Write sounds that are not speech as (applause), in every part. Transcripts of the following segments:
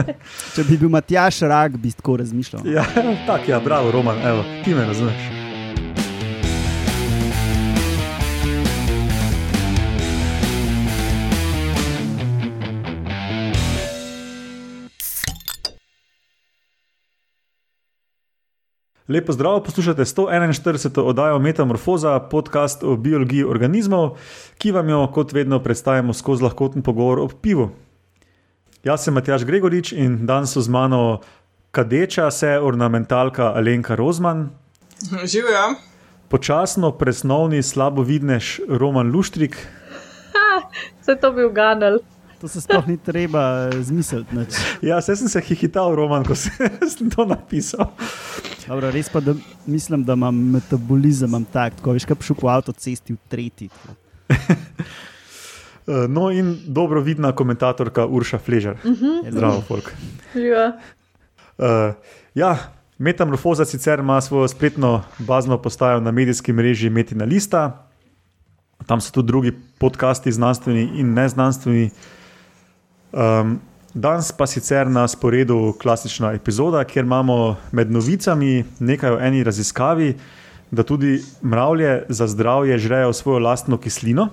(laughs) Če bi bil Matjaš rak, bi tako razmišljal. Ja, tako je, ja, bravo, Roman, evo, ti me razumeš. Lepo zdrav, poslušate 141. oddajo Metamorfoza, podcast o biologiji organizmov, ki vam jo kot vedno predstavljamo skozi lahkoten pogovor o pivu. Jaz sem Matjaš Gregorič in danes so z mano kadeča se ornamentalka Alenka Rozman, Živijo. počasno presnovni slabovidnež Roman Luštrik Se to bi uganil. To se sploh ni treba eh, zmisliti. nič. Ja, se sem se hihital, Roman, ko (laughs) sem to napisal. Dobro, res pa da mislim, da imam metabolizem imam tak, tako veš, kaj šel po avtocesti v tretji. (laughs) Eh, No, in dobro vidna komentatorka Urša Fležer. Zdravo, folk. Ja. Uh, ja, Metamorfoza sicer ima svojo spletno bazno postajo na medijski mreži Metina Lista. Tam so tudi drugi podcasti, znanstveni in neznanstveni. Um, danes pa sicer na sporedu klasična epizoda, kjer imamo med novicami nekaj o eni raziskavi, da tudi mravlje za zdravje žrejo svojo lastno kislino.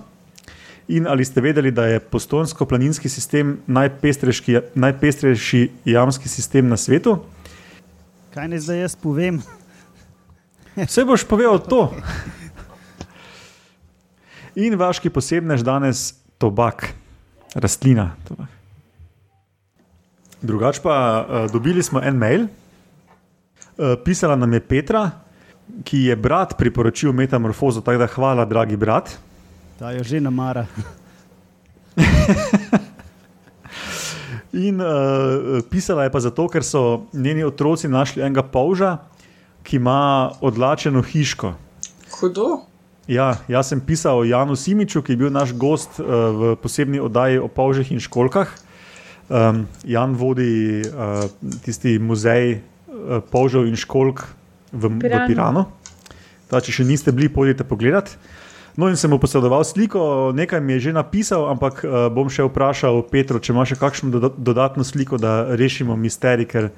In ali ste vedeli, da je postonsko-planinski sistem najpestrejši, najpestrejši jamski sistem na svetu? Kaj ne zdaj jaz povem? (laughs) Vse boš povedal to. In vaški posebnež danes tobak, rastlina. Tobak. Drugač pa uh, dobili smo en mail, uh, pisala nam je Petra, ki je brat priporočil metamorfozo, tako da hvala, dragi brat. Ta jo že namara. In uh, pisala je pa zato, ker so njeni otroci našli enega polža, ki ima odlačeno hiško. Hudo. Ja, jaz sem pisal o Janu Simiču, ki je bil naš gost uh, v posebni oddaji o polžih in školkah. Um, Jan vodi uh, tisti muzej uh, polžev in školk v, v Piranu. Piranu. Ta, če še niste bili, pojdite pogledat. No, in sem mu posredoval sliko, nekaj mi je že napisal, ampak uh, bom še vprašal Petro, če ima še kakšno doda dodatno sliko, da rešimo misterij, ker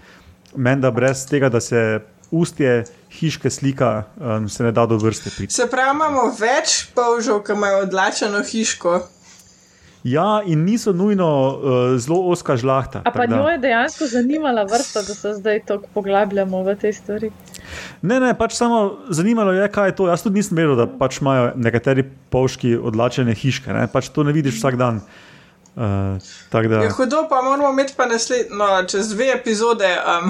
menda brez tega, da se ustje hiške slika, um, se ne da do vrste priti. Se pravi, imamo več polžev, ki imajo odlačeno hiško. Ja, in niso nujno uh, zelo oska žlahta. A pa tako da- njo je dejansko zanimala vrsta, da se zdaj tako poglabljamo v te stvari. Ne, ne, pač samo zanimalo je, kaj je to. Jaz tudi nisem vedel, da pač imajo nekateri polški odlačene hiške. Ne? Pač to ne vidiš vsak dan. Uh, da, Je hudo, pa moramo imeti pa naslednjo, no, čez dve epizode, um,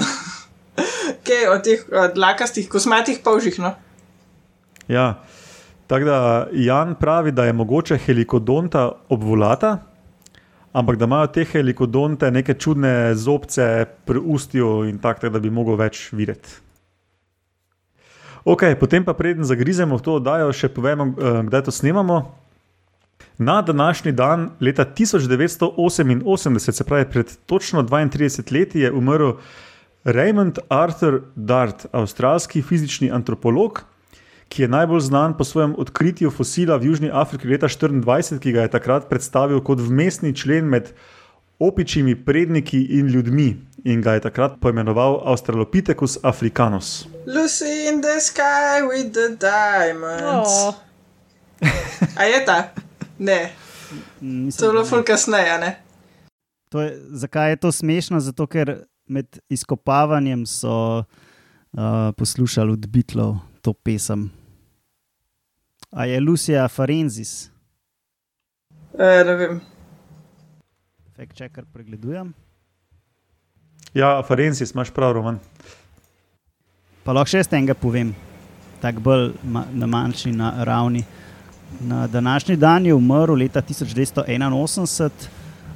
(laughs) kaj o teh dlakastih, kosmatih polžih. No? ja. tako da Jan pravi, da je mogoče helikodonta obvolata, ampak da imajo te helikodonte neke čudne zobce pri ustju in tako, da bi mogel več videti. Ok, potem pa preden zagrizemo v to oddajo, še povemo, eh, kdaj to snemamo. Na današnji dan, leta 1988, se pravi pred točno 32 leti, je umrl Raymond Arthur Dart, avstralski fizični antropolog, ki je najbolj znan po svojem odkritju fosila v Južni Afriki leta 24, ki ga je takrat predstavil kot vmesni člen med opičjimi predniki in ljudmi in ga je takrat poimenoval Australopithecus africanus. Lucy in the sky with the diamonds. Oh, (laughs) A je ta? Ne, Mislim, to je bilo ful kasneje, ne? To je, zakaj je to smešno? Zato, ker med izkopavanjem so uh, poslušali od Beatlov to pesem. A je Lucija Farenzis, E, ne vem. Fakt checker pregledujem. Ja, Ferencis, imaš prav, Roman. Pa lahko še enega povem, tako bolj ma, na manjši na ravni. Na današnji dan je umrl leta 1981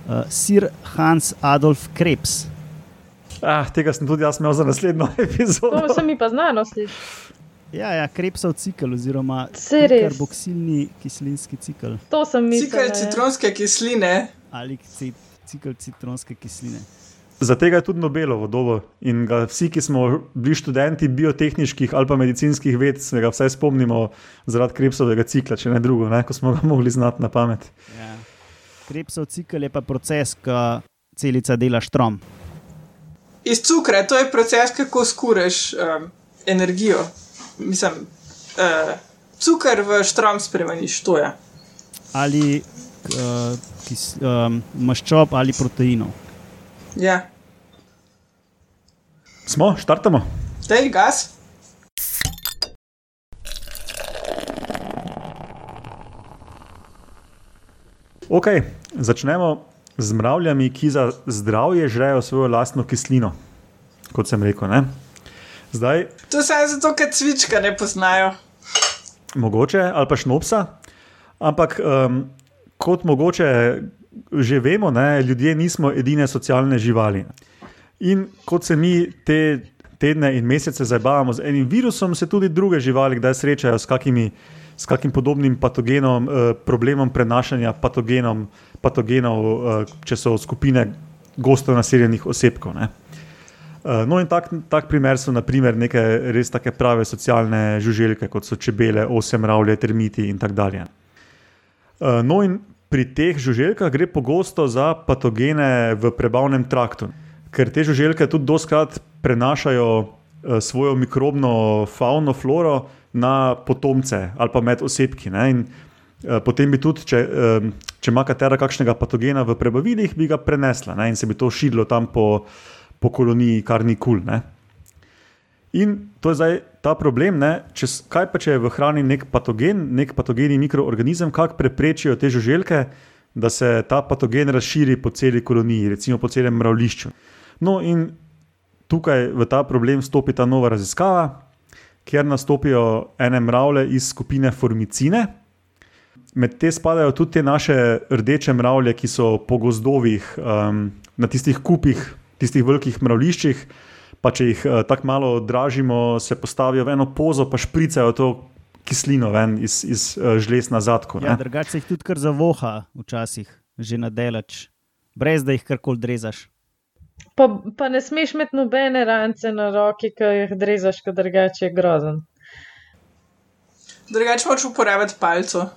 uh, sir Hans Adolf Krebs. Ah, tega sem tudi jaz imel za naslednjo (laughs) epizodo. to se mi pa znano sliši. Ja, ja Krebsov cikl, oziroma karboksilni kislinski cikl To sem mislil. Cikl citronske kisline. ali ci, cikl citronske kisline. Za tega je tudi Nobelovo dobo in ga vsi, ki smo bili študenti biotehničkih ali pa medicinskih ved, se ga vsaj spomnimo zaradi krepsovega cikla, če ne drugo, ne, ko smo ga (laughs) mogli znati na pamet. Ja. Krebsov cikl je pa proces, ko celica dela štrom. iz cukra, to je proces, kako skuraš um, energijo. Mislim, uh, cukor v štrom spremeniš, to je. Ali uh, kis, um, maščob ali proteinov. Ja, Smo, štartamo. dej gas. Ok, začnemo z mravljami, ki za zdravje žrejo svojo lastno kislino, kot sem rekel. Ne? Zdaj, To se je zato, ker cvička ne poznajo. mogoče ali pa šnopsa, ampak um, kot mogoče že vemo, ne, ljudje nismo edine socialne živali. In kot se mi te tedne in mesece zabavamo z enim virusom, se tudi druge živali kdaj srečajo s, kakimi, s kakim podobnim patogenom, eh, problemom prenašanja patogenom, patogenov, eh, če so skupine gosto naseljenih osebkov. Ne. Eh, No, in tak, tak primer so naprimer neke res take prave socialne žuželke, kot so čebele, osem mravlje, termiti in tako dalje. Eh, No, in pri teh žuželkah gre pogosto za patogene v prebavnem traktu, ker te žuželke tudi doskrat prenašajo eh, svojo mikrobno fauno, floro na potomce ali pa med osebki. Ne? In eh, potem bi tudi, če, eh, če ima katera kakšnega patogena v prebavilih, bi ga prenesla ne? in se bi to širilo tam po, po koloniji, kar ni kul. Cool, In to je zdaj ta problem, ne? če, s- kaj pa če je v hrani nek patogen, nek patogeni mikroorganizem, kako preprečijo te žuželke, da se ta patogen razširi po celi koloniji, recimo po celem mravlišču. No, in tukaj v ta problem stopi ta nova raziskava, kjer nastopijo ene mravlje iz skupine formicine. Med te spadajo tudi te naše rdeče mravlje, ki so po gozdovih, um, na tistih kupih, tistih velikih mravliščih. Pa če jih uh, tako malo dražimo, se postavijo v eno pozo, pa špricajo to kislino ven iz, iz uh, žlez na zadku. Ja, ne. drugače se jih tudi kar zavoha, včasih, že na delač, brez da jih karkoli drezaš. Pa, pa ne smeš imeti nobene rance na roki, ki jih drezaš, ker drugače je grozen. Drugače moč uporabiti palco.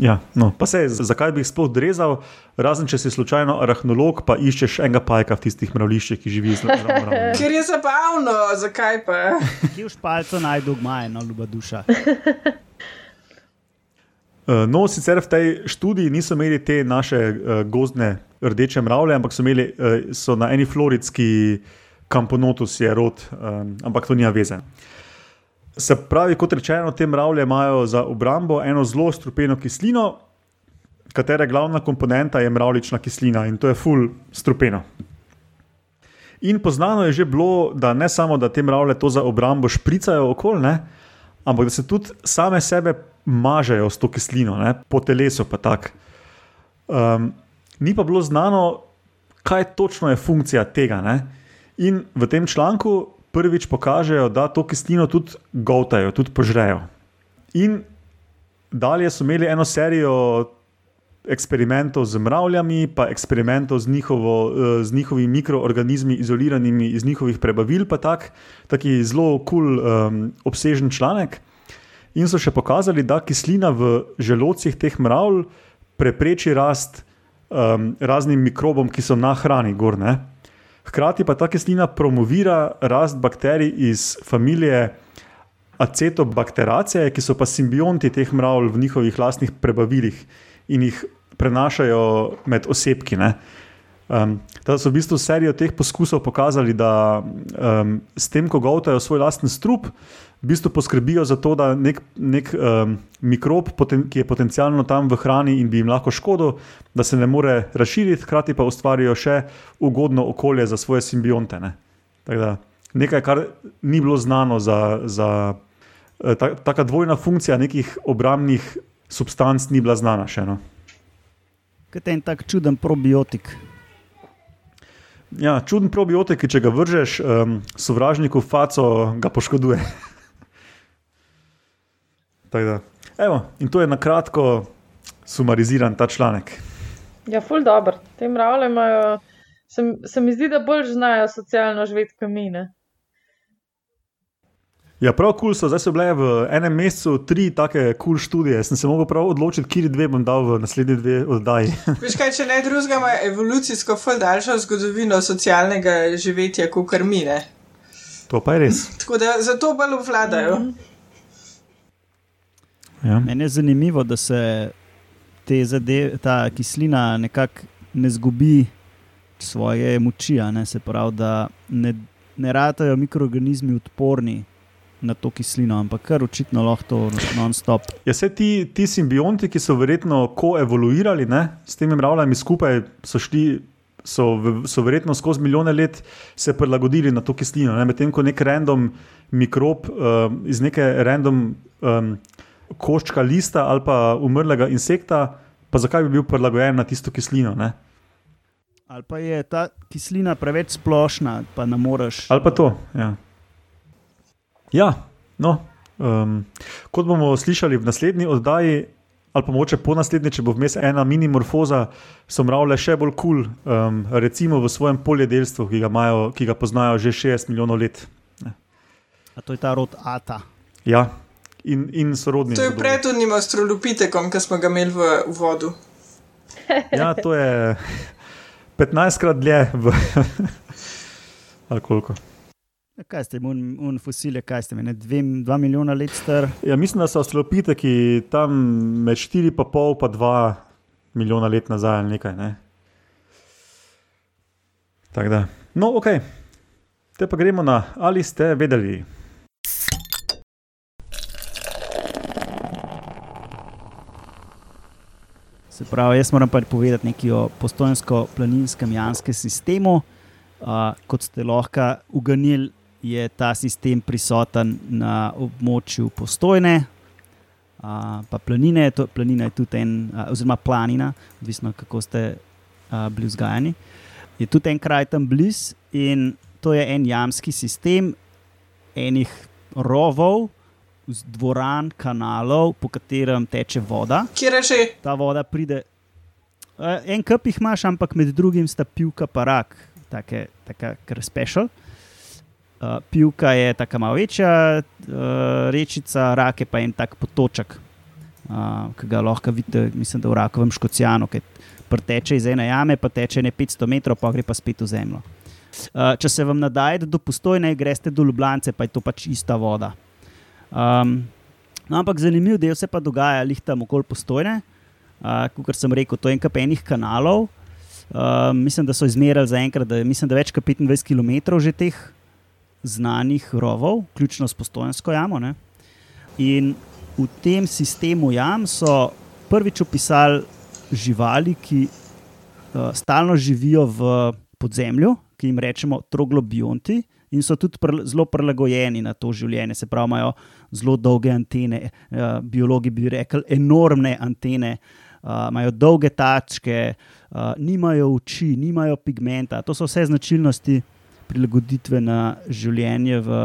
Ja, no, pa se, zakaj bi jih sploh drezal, razen če si slučajno arahnolog, pa iščeš enega pajka v tistih mravliščih, ki živi zelo. (laughs) Ker je zabavno, zakaj pa? (laughs) Kje v špalcu najdu gmaje, no, ljuba duša. (laughs) No, sicer v tej študiji niso imeli te naše uh, gozdne rdeče mravlje, ampak so, imeli, uh, so na eni floridski kamponotus je rod, ampak to nima veze. Se pravi, kot rečeno, te mravlje imajo za obrambo eno zelo strupeno kislino, katere glavna komponenta je mravlična kislina in to je full strupeno. In poznano je že bilo, da ne samo, da te mravlje to za obrambo špricajo okoli, ne, ampak da se tudi same sebe mažejo s to kislino, ne, po telesu pa tako. Um, ni pa bilo znano, kaj točno je funkcija tega. Ne. In v tem članku prvič pokažejo, da to kislino tudi govtajo, tudi požrejo. In dalje so imeli eno serijo eksperimentov z mravljami, pa eksperimentov z, njihovo, eh, z njihovimi mikroorganizmi, izoliranimi iz njihovih prebavil, pa tak, taki zelo kul, cool, um, obsežen članek. In so še pokazali, da kislina v želodcih teh mravlj prepreči rast um, raznim mikrobom, ki so na hrani gorne. Hkrati pa ta kislina promovira rast bakterij iz familije acetobakteracee, ki so pa simbionti teh mravlj v njihovih lastnih prebavilih in jih prenašajo med osebki. Ne. Um, da so v bistvu serijo teh poskusov pokazali, da um, s tem, ko govtajo svoj lasten strup, v bistvu poskrbijo za to, da nek, nek um, mikrob, poten, ki je potencialno tam v hrani in bi jim lahko škodil, da se ne more razširiti, hkrati pa ustvarijo še ugodno okolje za svoje simbionte. Ne. Tako da nekaj, kar ni bilo znano za. za eh, ta, taka dvojna funkcija nekih obrambnih substanc ni bila znana še. No. Kot en tak čuden probiotik. Ja, čuden probiotik, ki če ga vržeš um, sovražniku faco, ga poškoduje. (laughs) Tako da, evo, in to je na kratko sumariziran ta članek. Ja, ful dobr. Te mravlje imajo, se, se mi zdi, da bolj znajo socialno živeti kot mi. ne. Ja, prav kul cool so, zdaj so bile v enem mesecu tri take kul cool študije. Sem se mogel prav odločiti, kje dve bom dal v naslednji dve oddaji. (laughs) Veš kaj, če ne drugega, ima evolucijsko ful daljšo zgodovino socialnega živetja, kot kar mine. To pa je res. Tako da zato bolj vladajo. Ja. Meni je zanimivo, da se te zadeve, ta kislina nekako ne zgubi svoje moči, a ne se pravi, da ne, ne ratajo mikroorganizmi odporni na to kislino, ampak kar očitno lahko to non-stop. Ja, vse ti, ti simbionti, ki so verjetno koevoluirali ne, s temi mravljami skupaj, so šli. So, so verjetno skozi milijone let se prilagodili na to kislino. Medtem ko nek random mikrob um, iz neke random um, koščka lista ali pa umrlega insekta, pa zakaj bi bil prilagojen na tisto kislino? Ne? Ali pa je ta kislina preveč splošna, pa ne moreš. Ali pa to. Ja, ja no. Um, kot bomo slišali v naslednji oddaji, ali pa mogoče po naslednji, če bo vmes ena mini morfoza, so mravlje še bolj kul, cool, um, recimo v svojem poljedelstvu, ki ga, imajo, ki ga poznajo že 60 milijonov let. A to je ta rod Ata. Ja, in, in sorodni. To je pred unim astrolopitekom, ki smo ga imeli v uvodu. (laughs) Ja, to je 15 krat dlje. V, (laughs) ali koliko. Ja, Kaj ste, un, un fosilje, kaj ste, ne, dve, dva milijona let star. Ja, mislim, da so astrolopiteki tam med 4,5 in 2 milijona let nazaj ali nekaj. Ne? Tako da. No, ok. Te pa gremo na ali ste vedeli. Se pravi, jaz moram pa povedati nekaj o postojnsko-planinskem janskem sistemu. Uh, kot ste lahko uganili, je ta sistem prisoten na območju postojne, uh, pa planine. To, planina je tudi en, uh, oziroma planina, odvisno kako ste uh, bili vzgajani. Je tudi en kraj tam blizu in to je en jamski sistem enih rovov, dvoran, kanalov, po katerem teče voda Kjer je že? ta voda pride. Uh, en kup jih imaš, ampak med drugim sta pivka in rak, tako kar special. Uh, pivka je tako malo večja, uh, rečica, rak je pa en tak potoček, uh, ki ga lahko vidite, mislim, da v rakovem škocijanu, ki preteče iz ene jame, pa teče ne 500 metrov, pa gre pa spet v zemljo. Uh, če se vam nadaje, da do postojne greste do Ljubljana, pa je to pač ista voda. Um, no, ampak zanimiv del se pa dogaja lih tam okoli postojne. Uh, kot sem rekel, to je en kup enih kanalov. Uh, mislim, da so izmerili za enkrat, da, mislim, da več kot 25 km že teh znanih rovov, vključno s postojansko jamo. Ne? In v tem sistemu jam so prvič opisali živali, ki uh, stalno živijo v podzemlju, ki jim rečemo troglobionti. In so tudi pr zelo prilagojeni na to življenje, se pravi, imajo zelo dolge antene, uh, biologi bi rekli, enormne antene, uh, imajo dolge tačke, uh, nimajo oči, nimajo pigmenta. To so vse značilnosti prilagoditve na življenje v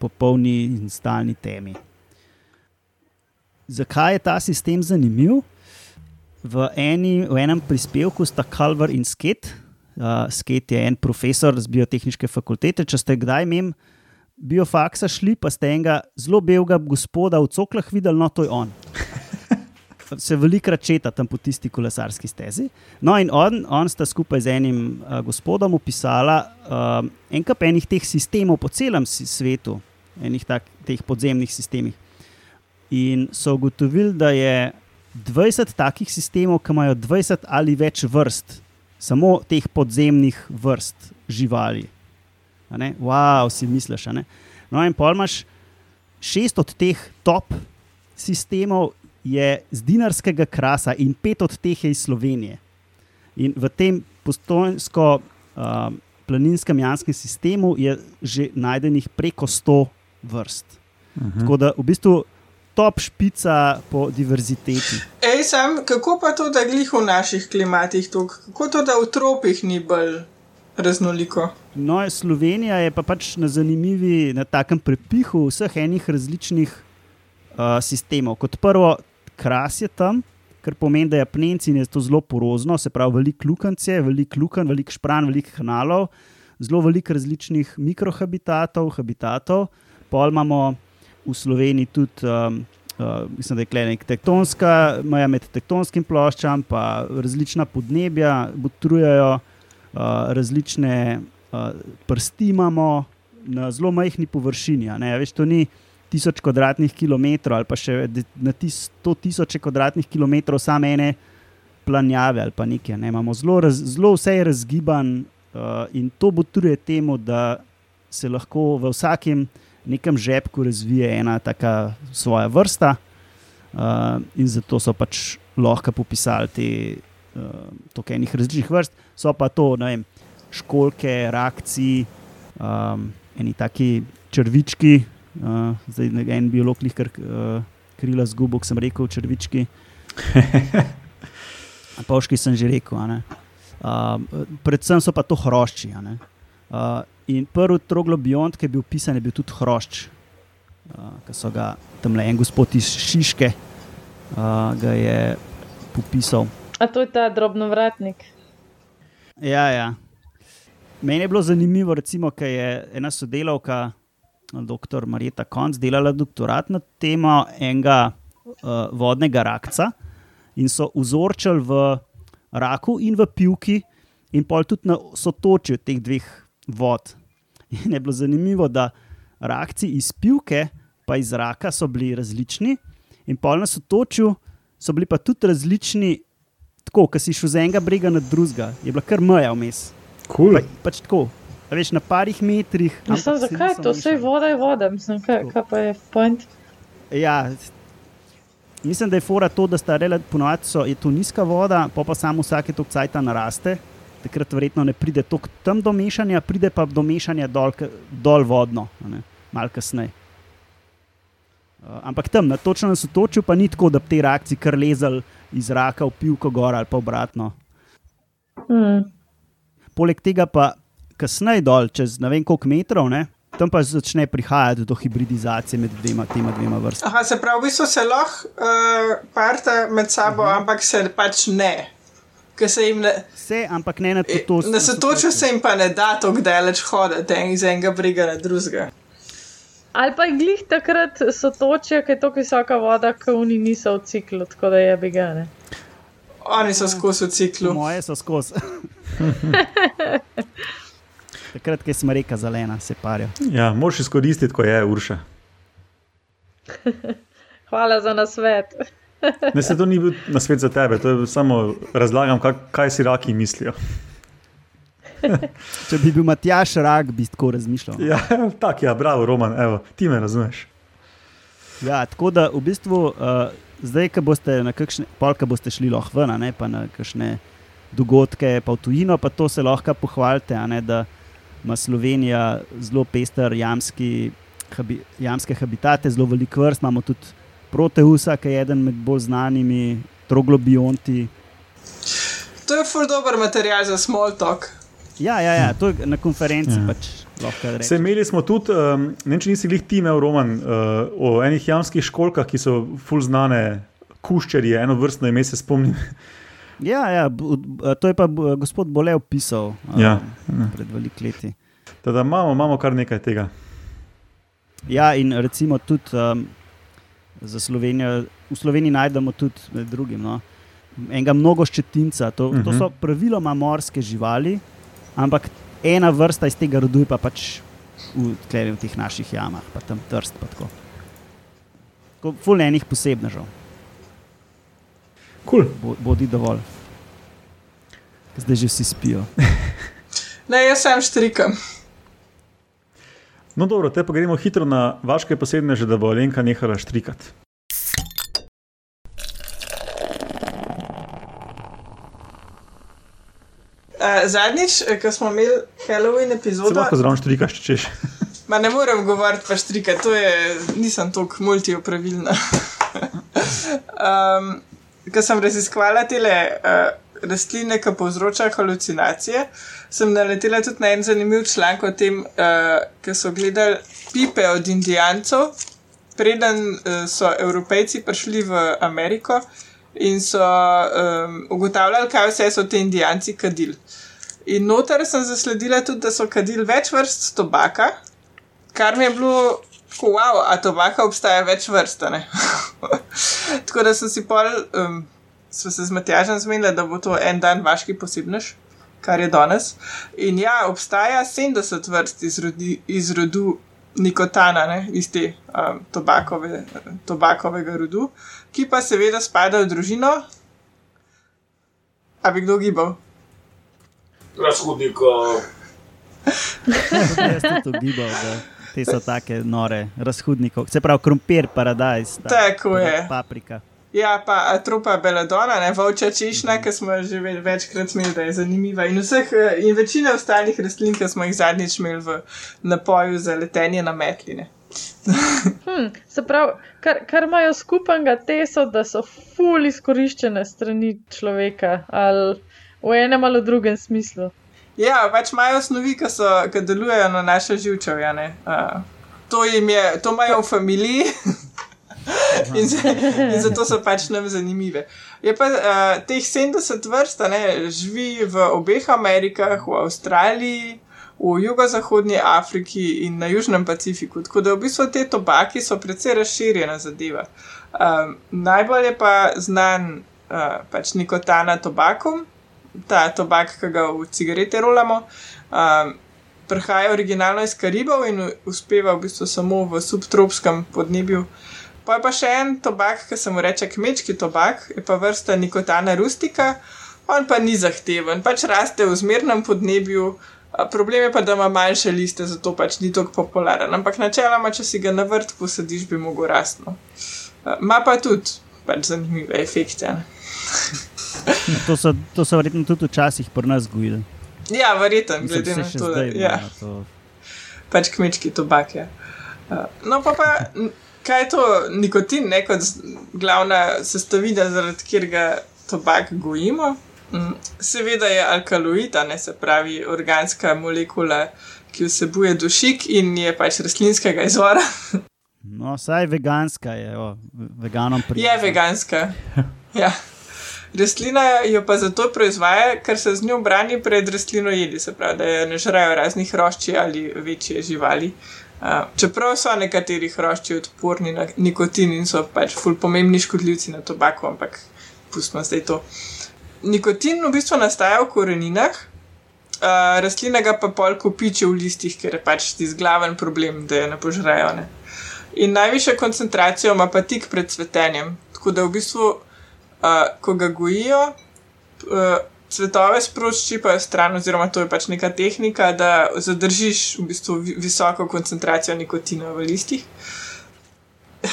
popolni in stalni temi. Zakaj je ta sistem zanimiv? V, eni, v enem prispevku sta Kalvar in Sket. Uh, Sket je en profesor z biotehnične fakultete. Če ste kdaj imeli biofaksa, šli pa ste enega zelo belega gospoda v coklah videli, no to je on. (laughs) Se velikrat četa tam po tisti kolesarski stezi. No, in on, on sta skupaj z enim uh, gospodom opisala uh, en kup enih teh sistemov po celem si- svetu, enih tak, teh podzemnih sistemih. In so ugotovili, da je 20 takih sistemov, ki imajo 20 ali več vrst, samo teh podzemnih vrst živali. A ne? Wow, si misliš. a ne? No, in pol imaš šest od teh top sistemov je z dinarskega krasa, in pet od teh je iz Slovenije. In v tem postojnsko-planinskem uh, janskem sistemu je že najdenih preko 100 vrst. Uh -huh. Tako da v bistvu top špica po diverziteti. Ej, sam, kako pa to, da glih v naših klimatih tukaj, kako to, da v tropih ni bolj raznoliko? No, Slovenija je pa pač na zanimivi, na takem prepihu vseh enih različnih uh, sistemov. Kot prvo, kras je tam, kar pomeni, da je apnenci in je to zelo porozno, se pravi, veliko lukance, veliko lukan, veliko špran, veliko kanalov, zelo veliko različnih mikrohabitatov, habitatov. Pol imamo v Sloveniji tudi, um, uh, mislim, da je tukaj nek tektonska meja med tektonskim ploščam, pa različna podnebja, botrujejo, uh, različne uh, prsti imamo na zelo majhni površini. Veš, to ni tisoč kvadratnih kilometrov ali pa še na tis- sto tisoče kvadratnih kilometrov same ene planjave ali pa nekaj. Ne. Imamo zelo, raz, zelo vse je razgiban uh, in to botruje temu, da se lahko v vsakem nekem žepku razvije ena taka svoja vrsta, uh, in zato so pač lahko popisali te toliko enih različnih vrst. So pa to, vem, školke, rakci, um, eni taki črvički, uh, zdaj ne- en biolog jih kar uh, krila zgubo, ko sem rekel črvički. (laughs) Pavški sem že rekel. Um, predvsem so pa to hrošči. Uh, in prvi troglobiont, ki je bil pisan, je bil tudi hrošč, uh, ki so ga tam le en gospod iz Šiške uh, ga je popisal. A to je ta drobnovratnik. Ja, ja. Meni je bilo zanimivo, ker je ena sodelavka, dr. Marita Konc, delala doktorat na temo enega uh, vodnega rakca in so vzorčili v raku in v pivki, in pol tudi na sotočju teh dveh vod. (laughs) In je bilo zanimivo, da rakci iz pivke pa iz raka so bili različni, in pol na sotočju so bili pa tudi različni, tako, ki si šel z enega brega na drugega, je bila kar meja vmes. Cool. Pa, pač tako, a veš, na parih metrih. Mislim, zakaj to? Vse voda je voda, mislim, kaj, kaj pa je point. Ja, mislim, da je fora to, da sta relativno je to nizka voda, pa pa samo vsake to cajta naraste. Takrat verjetno ne pride tako tam do mešanja, pride pa do mešanja dol, dol vodno, a ne, malo kasneje. Uh, ampak tam, na točno na sotočju, pa ni tako, da bi te reakcije kar lezali iz raka v pivko gor ali pa obratno. Hmm. Poleg tega pa kasneje dol, čez ne vem koliko metrov, ne, tam pa začne prihajati do hibridizacije med dvema, tema dvema vrstama. Aha, se pravi, v bistvu se lahko uh, parta med sabo, uh -huh. ampak se pač ne. Ker se jim ne. Vse, ampak ne na to. Na sotočju se jim pa ne da tako daleč hoditi en iz enega briga na drugega. Ali pa je glih takrat so točje, ker je tako visoka voda, ki oni niso v ciklu, tako da je bigane. Oni so skozi v ciklu. Moje so skozi. (laughs) Takrat, ko smo reka zelena, se parijo. Ja, moraš izkoristiti, ko je urša. (laughs) Hvala za nasvet. Ne, se to ni bil na svet za tebe, to je samo razlagam, kak, kaj si raki mislijo. (laughs) Če bi bil Matjaš rak, bi tako razmišljal. Ja, tako, ja, bravo, Roman, evo, ti me razumeš. Ja, tako da v bistvu uh, zdaj, ko boste na kakšne, pol, ko boste šli lahko ven, a ne pa na kakšne dogodke, pa v tujino, pa to se lahko pohvalite, a ne da ima Slovenija zelo pester jamski, habi, jamske habitate, zelo veliko vrst, imamo tudi Proteusa, ki je eden med bolj znanimi, troglobionti. To je ful dober material za small talk. Ja, ja, ja, to je na konferenci Ja. ja. pač Se imeli smo tudi, um, ne vem, če nisi glih ti imel, Roman, uh, o enih jamskih školkah, ki so ful znane, kuščerje, eno vrstno ime se spomnim. (laughs) Ja, ja, to je pa gospod Bolev pisal Ja, um, pred velik leti. Teda imamo, imamo kar nekaj tega. Ja, in recimo tudi um, za Slovenijo, v Sloveniji najdemo tudi med drugim no, enega mnogoščetinca. To, uh -huh. to Mhm. so praviloma morske živali, ampak ena vrsta iz tega rodu je pa pač v, v teh naših jamah, pa tam trst. Pa tako. Tako, Ful enih posebnežev, Cool. Bo, bodi dovolj. Zdaj že vsi spijo. (laughs) Ne, jaz sem štrikam. No, dobro, te pa gremo hitro na vaše posebne, že da bo Alenka nehala štrikati. Uh, zadnjič, eh, ko smo imeli Halloween Se epizodo, lahko zraven štrikaš, če češ. (laughs) ma ne morem govoriti pa štrika, to je, nisem tako multiopravilna. (laughs) um, ko sem raziskvala te uh, rastline, ki povzročajo halucinacije, sem naletela tudi na en zanimiv članek o tem, uh, ki so gledali pipe od Indijancev, preden uh, so Evropejci prišli v Ameriko in so um, ugotavljali, kaj vse so ti Indijanci kadili. In noter sem zasledila tudi, da so kadili več vrst tobaka, kar mi je bilo Tako, wow, a tobaka obstaja več vrst. (laughs) Tako da sem si pol, um, smo se z Matjažem zmenili, da bo to en dan vaški posebnež, kar je danes. In ja, obstaja 70 vrst iz, rodi, iz rodu nikotana, ne, iz te um, tobakove, tobakovega rodu, ki pa seveda spada v družino. A bi kdo gibal? Razhodnikov. (laughs) Jaz sem to gibal, da te so take nore, razhudnikov. Se pravi, krompir, paradajz, ta- Tako je. Ja, paprika. pa atropa beladona, ne volča češnja, ki smo že ve- večkrat imeli, da je zanimiva. In, vseh, eh, in večina ostalih rastlin, ki smo jih zadnjič imeli v napoju za letenje na metline. Hm, se pravi, kar, kar imajo skupnega te so, da so ful izkoriščene strani človeka, ali v enem ali drugem smislu. Ja, pač imajo snovi, ki, so, ki delujejo na naše živčevje. ne. Uh, to, to imajo v familiji. (laughs) In, z, in zato so pač nam zanimive. Je pa uh, teh 70 vrst, ne, živi v obeh Amerikah, v Avstraliji, v jugozahodnji Afriki in na Južnem Pacifiku. Tako da v bistvu te tobaki so precej razširjena zadeva. Um, najbolj je pa znan uh, pač nikotana tobakom, ta tobak, ki ga v cigarete rolamo. Um, Prihaja originalno iz Karibov in uspeva v bistvu samo v subtropskem podnebju. Pa je pa še en tobak, ki se mu reče kmečki tobak, je pa vrsta nikotana rustika, on pa ni zahteven, pač raste v zmernem podnebju. a Problem je pa, da ima manjše liste, zato pač ni tako popularen. Ampak načeloma, če si ga na vrt posadiš, bi mogel rastno. Ma pa tudi pač zanimive efekte. To so, to so verjetno tudi včasih pri nas gojili. Ja, verjetno, glede na to, da zdaj ja. to. pač kmečki tobak. Ja. Uh, No, pa, pa kaj je to nikotin, ne kot glavna sestavina, zaradi katerega tobak gojimo? Mm, Seveda je alkaloid, ne se pravi organska molekula, ki vsebuje dušik in je pač rastlinskega izvora. (laughs) No, saj veganska je, o, veganom Je prijazna. veganska. (laughs) Ja. Rastlina jo pa zato proizvaja, ker se z njo brani pred rastlino jedi, se pravi, da jo ne žrajo raznih hrošči ali večje živali. Uh, čeprav so nekateri hrošči odporni na nikotin in so pač ful pomembni škodljivci na tobaku, ampak pustimo zdaj to. Nikotin v bistvu nastaja v koreninah, uh, rastlina ga pa pol kopiči v listih, ker je pač tisti glaven problem, da jo ne požrejo. Ne? In najvišjo koncentracijo ima pa tik pred cvetenjem. Tako da v bistvu, uh, ko ga gojijo, uh, cvetove sprošči pa stran, oziroma to je pač neka tehnika, da zadržiš v bistvu vi- visoko koncentracijo nikotina v listih.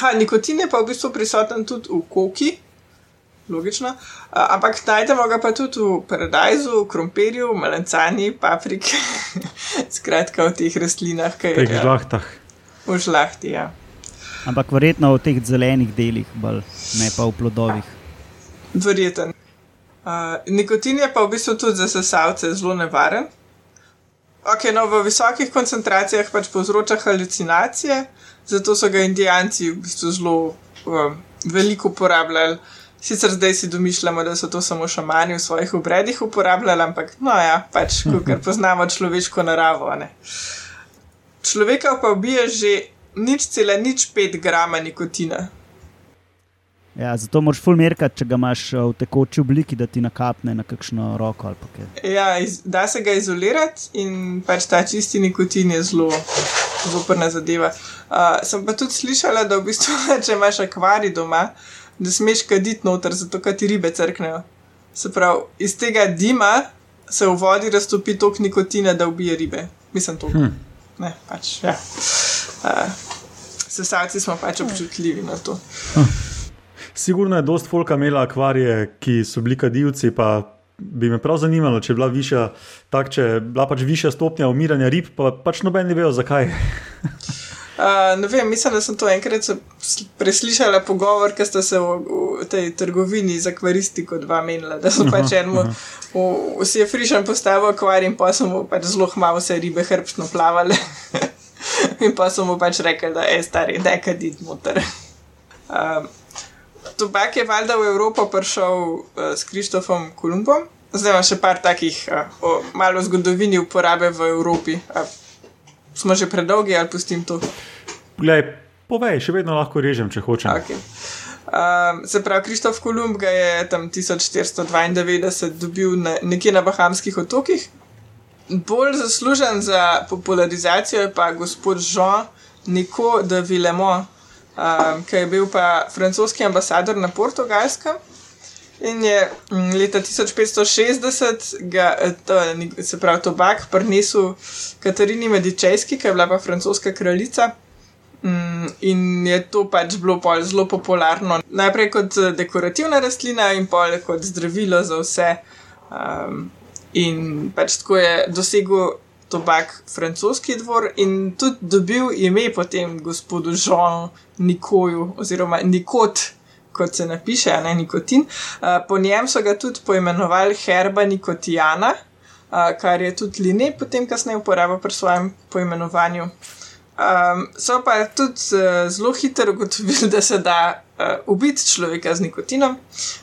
Ha, nikotin je pa v bistvu prisoten tudi v koki, logično, ampak najdemo ga pa tudi v paradajzu, krompirju, melencani, papriki, (laughs) skratka v teh rastlinah, ki teh je žlahtah. v žlahti. Ja. Ampak verjetno v teh zelenih delih, bolj, ne pa v plodovih. Verjeten. Uh, nikotin je pa v bistvu tudi za sesalce zelo nevaren. Ok, no, v visokih koncentracijah pač povzroča halucinacije, zato so ga indijanci v bistvu zelo um, veliko uporabljali. Sicer zdaj si domišljamo, da so to samo šamani v svojih obredih uporabljali, ampak no ja, pač, (laughs) ker poznamo človeško naravo. ne. Človeka pa ubije že nič cela nič pet grama nikotina. Ja, zato moraš fulmerkati, če ga imaš eh, v tekoči obliki, da ti nakapne na kakšno roko ali kaj. Ja, iz, da se ga izolirati in pač ta čisti nikotin je zelo zoprna zadeva. Uh, sem pa tudi slišala, da v bistvu, (laughs) če imaš akvarij doma, da smeš kaditi noter, zato ker ti ribe crknejo. Se pravi, iz tega dima se v vodi raztopi toliko nikotina, da ubije ribe. Mislim, to. Hm. Ne, pač, ja. Uh, sesalci smo pač občutljivi na to. Sigurno je dost folka imela akvarije, ki so bili kadilci, pa bi me prav zanimalo, če je bila višja, tak, če je bila pač višja stopnja umiranja rib, pa pač noben ne vejo zakaj. (laughs) Uh, ne vem, mislim, da sem to enkrat preslišala pogovor, ki sta se v, v tej trgovini za akvaristiko dva menila, da so pač enemu, v- si je frišen postavil akvarij in pa so mu pač zelo hmalo vse ribe hrbtno plavale. (laughs) in pa so mu pač rekli, da je stari, da je kadit motor. Um, tobak je valjda v Evropo prišel uh, s Krištofom Kolumbom. Zdaj imam še par takih, uh, o, malo zgodovini uporabe v Evropi. A smo že predolgi ali pustim to? Glej, povej, še vedno lahko režem, če hočem. Okay. Um, se pravi, Krištof Kolumb ga je tam 1492 dobil na, nekje na Bahamskih otokih. Bolj zaslužen za popularizacijo je pa gospod Jean Nico de Villemont, um, ki je bil pa francoski ambasador na Portugalskem. In je mm, leta 1560, ga, to, se pravi, tobak prinesel Katarini Medičejski, ki je bila pa francoska kraljica. Mm, in je to pač bilo zelo popularno. Najprej kot eh, dekorativna rastlina, in pa kot zdravilo za vse. Um, in pač tako je dosegel tobak francoski dvor in tudi dobil ime potem gospodu Žonu Nikoju, oziroma Nikot, kot se napiše, ne nikotin. Uh, po njem so ga tudi poimenovali Herba Nikotijana, uh, kar je tudi Line potem kasneje uporabil pri svojem poimenovanju. Um, so pa tudi uh, zelo hitro ugotovili, da se da uh, ubiti človeka z nikotinom,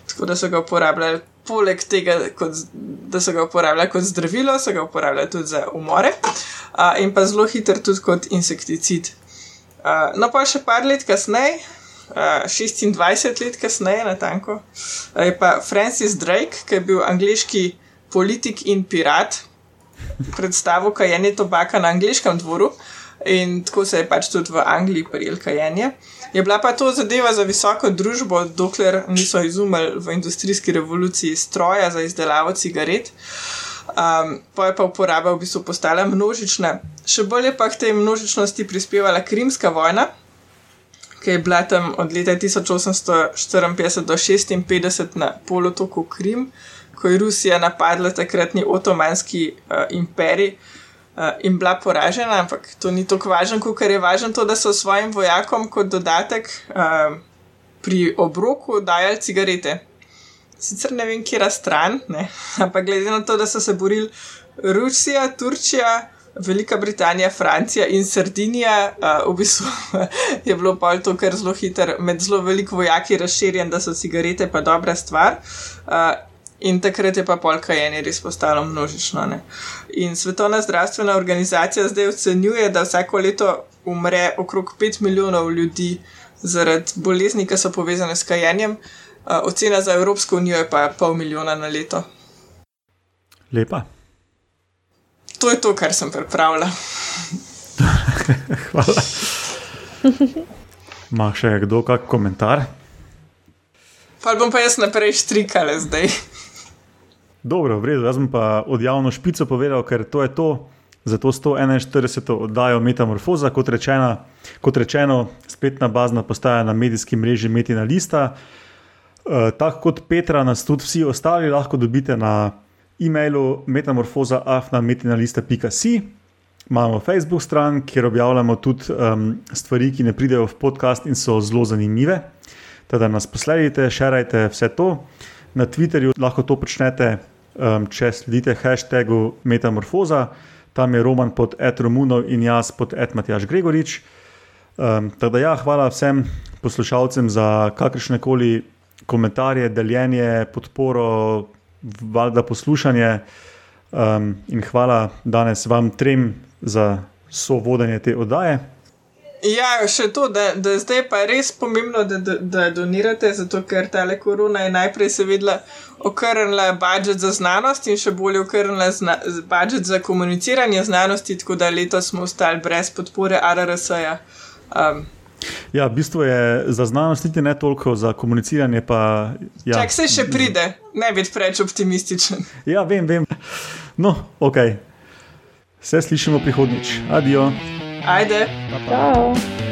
tako da so ga uporabljali. Poleg tega, kot, da so ga uporabljali kot zdravilo, so ga uporabljali tudi za umore, uh, in pa zelo hitro tudi kot insekticid. Uh, no, pa še par let kasneje, uh, 26 let kasneje, na tanko, je pa Francis Drake, ki je bil angliški politik in pirat, predstavil kajenje tobaka na angliškem dvoru. In tako se je pač tudi v Angliji prijel kajenje. Je bila pa to zadeva za visoko družbo, dokler niso izumili v industrijski revoluciji stroja za izdelavo cigaret. Um, pa je pa uporaba v bistvu postala množična. Še bolje pa k tej množičnosti prispevala Krimska vojna, ki je bila tam od leta 1854 do 1856 na polotoku Krim, ko je Rusija napadla takratni otomanski uh, imperij uh, in bila poražena, ampak to ni tako važno, kot je važno to, da so svojim vojakom kot dodatek uh, pri obroku dajali cigarete. Sicer ne vem, kje je stran, ne? (laughs) ampak glede na to, da so se borili Rusija, Turčija. Velika Britanija, Francija in Sardinija, uh, v bistvu (laughs) je bilo pa to kar zelo hiter, med zelo veliko vojaki razširjen, da so cigarete pa dobra stvar. Uh, In takrat je pa polka eni res postalo množično. Ne? In Svetovna zdravstvena organizacija zdaj ocenjuje, da vsako leto umre okrog 5 milijonov ljudi zaradi bolezni, ki so povezane s kajenjem. Uh, ocena za Evropsko unijo je pa pol milijona na leto. Lepa. To je to, kar sem pripravila. (laughs) Hvala. Ma še kdo kak komentar? Pa bom pa jaz naprej štrikala zdaj. Dobro, v redu, jaz bom pa od javno špico povedal, ker to je to. Za to 141. oddajo Metamorfoza, kot rečeno, kot rečeno, spletna bazna postaja na medijskem mreži Metina Lista. E, tako kot Petra, nas tudi vsi ostali lahko dobite na e-mailu metamorfoza.afnametinalista.si. Imamo Facebook stran, kjer objavljamo tudi um, stvari, ki ne pridejo v podcast in so zelo zanimive. Teda nas posledite, širite vse to. Na Twitterju lahko to počnete um, če sledite hashtagu Metamorfoza, tam je Roman pod Etromunov in jaz pod Etmatjaš Gregorič. Um, tako da, ja, hvala vsem poslušalcem za kakršne koli komentarje, deljenje, podporo, valjda poslušanje. Um, in hvala danes vam trem za sovodenje te oddaje. Ja, še to, da, da zdaj pa je res pomembno, da, da, da donirate, zato ker ta le korona je najprej seveda okrnila budžet za znanost in še bolje okrnila budžet za komuniciranje znanosti, tako da letos smo ostali brez podpore RRS-ja. Um, Ja, v bistvu je za znanost niti ne toliko, za komuniciranje pa. Ja. Čak se še pride, ne biti preveč optimističen. Ja, vem, vem. No, ok. Vse slišimo prihodnič. Adijo. Ajde. Ciao.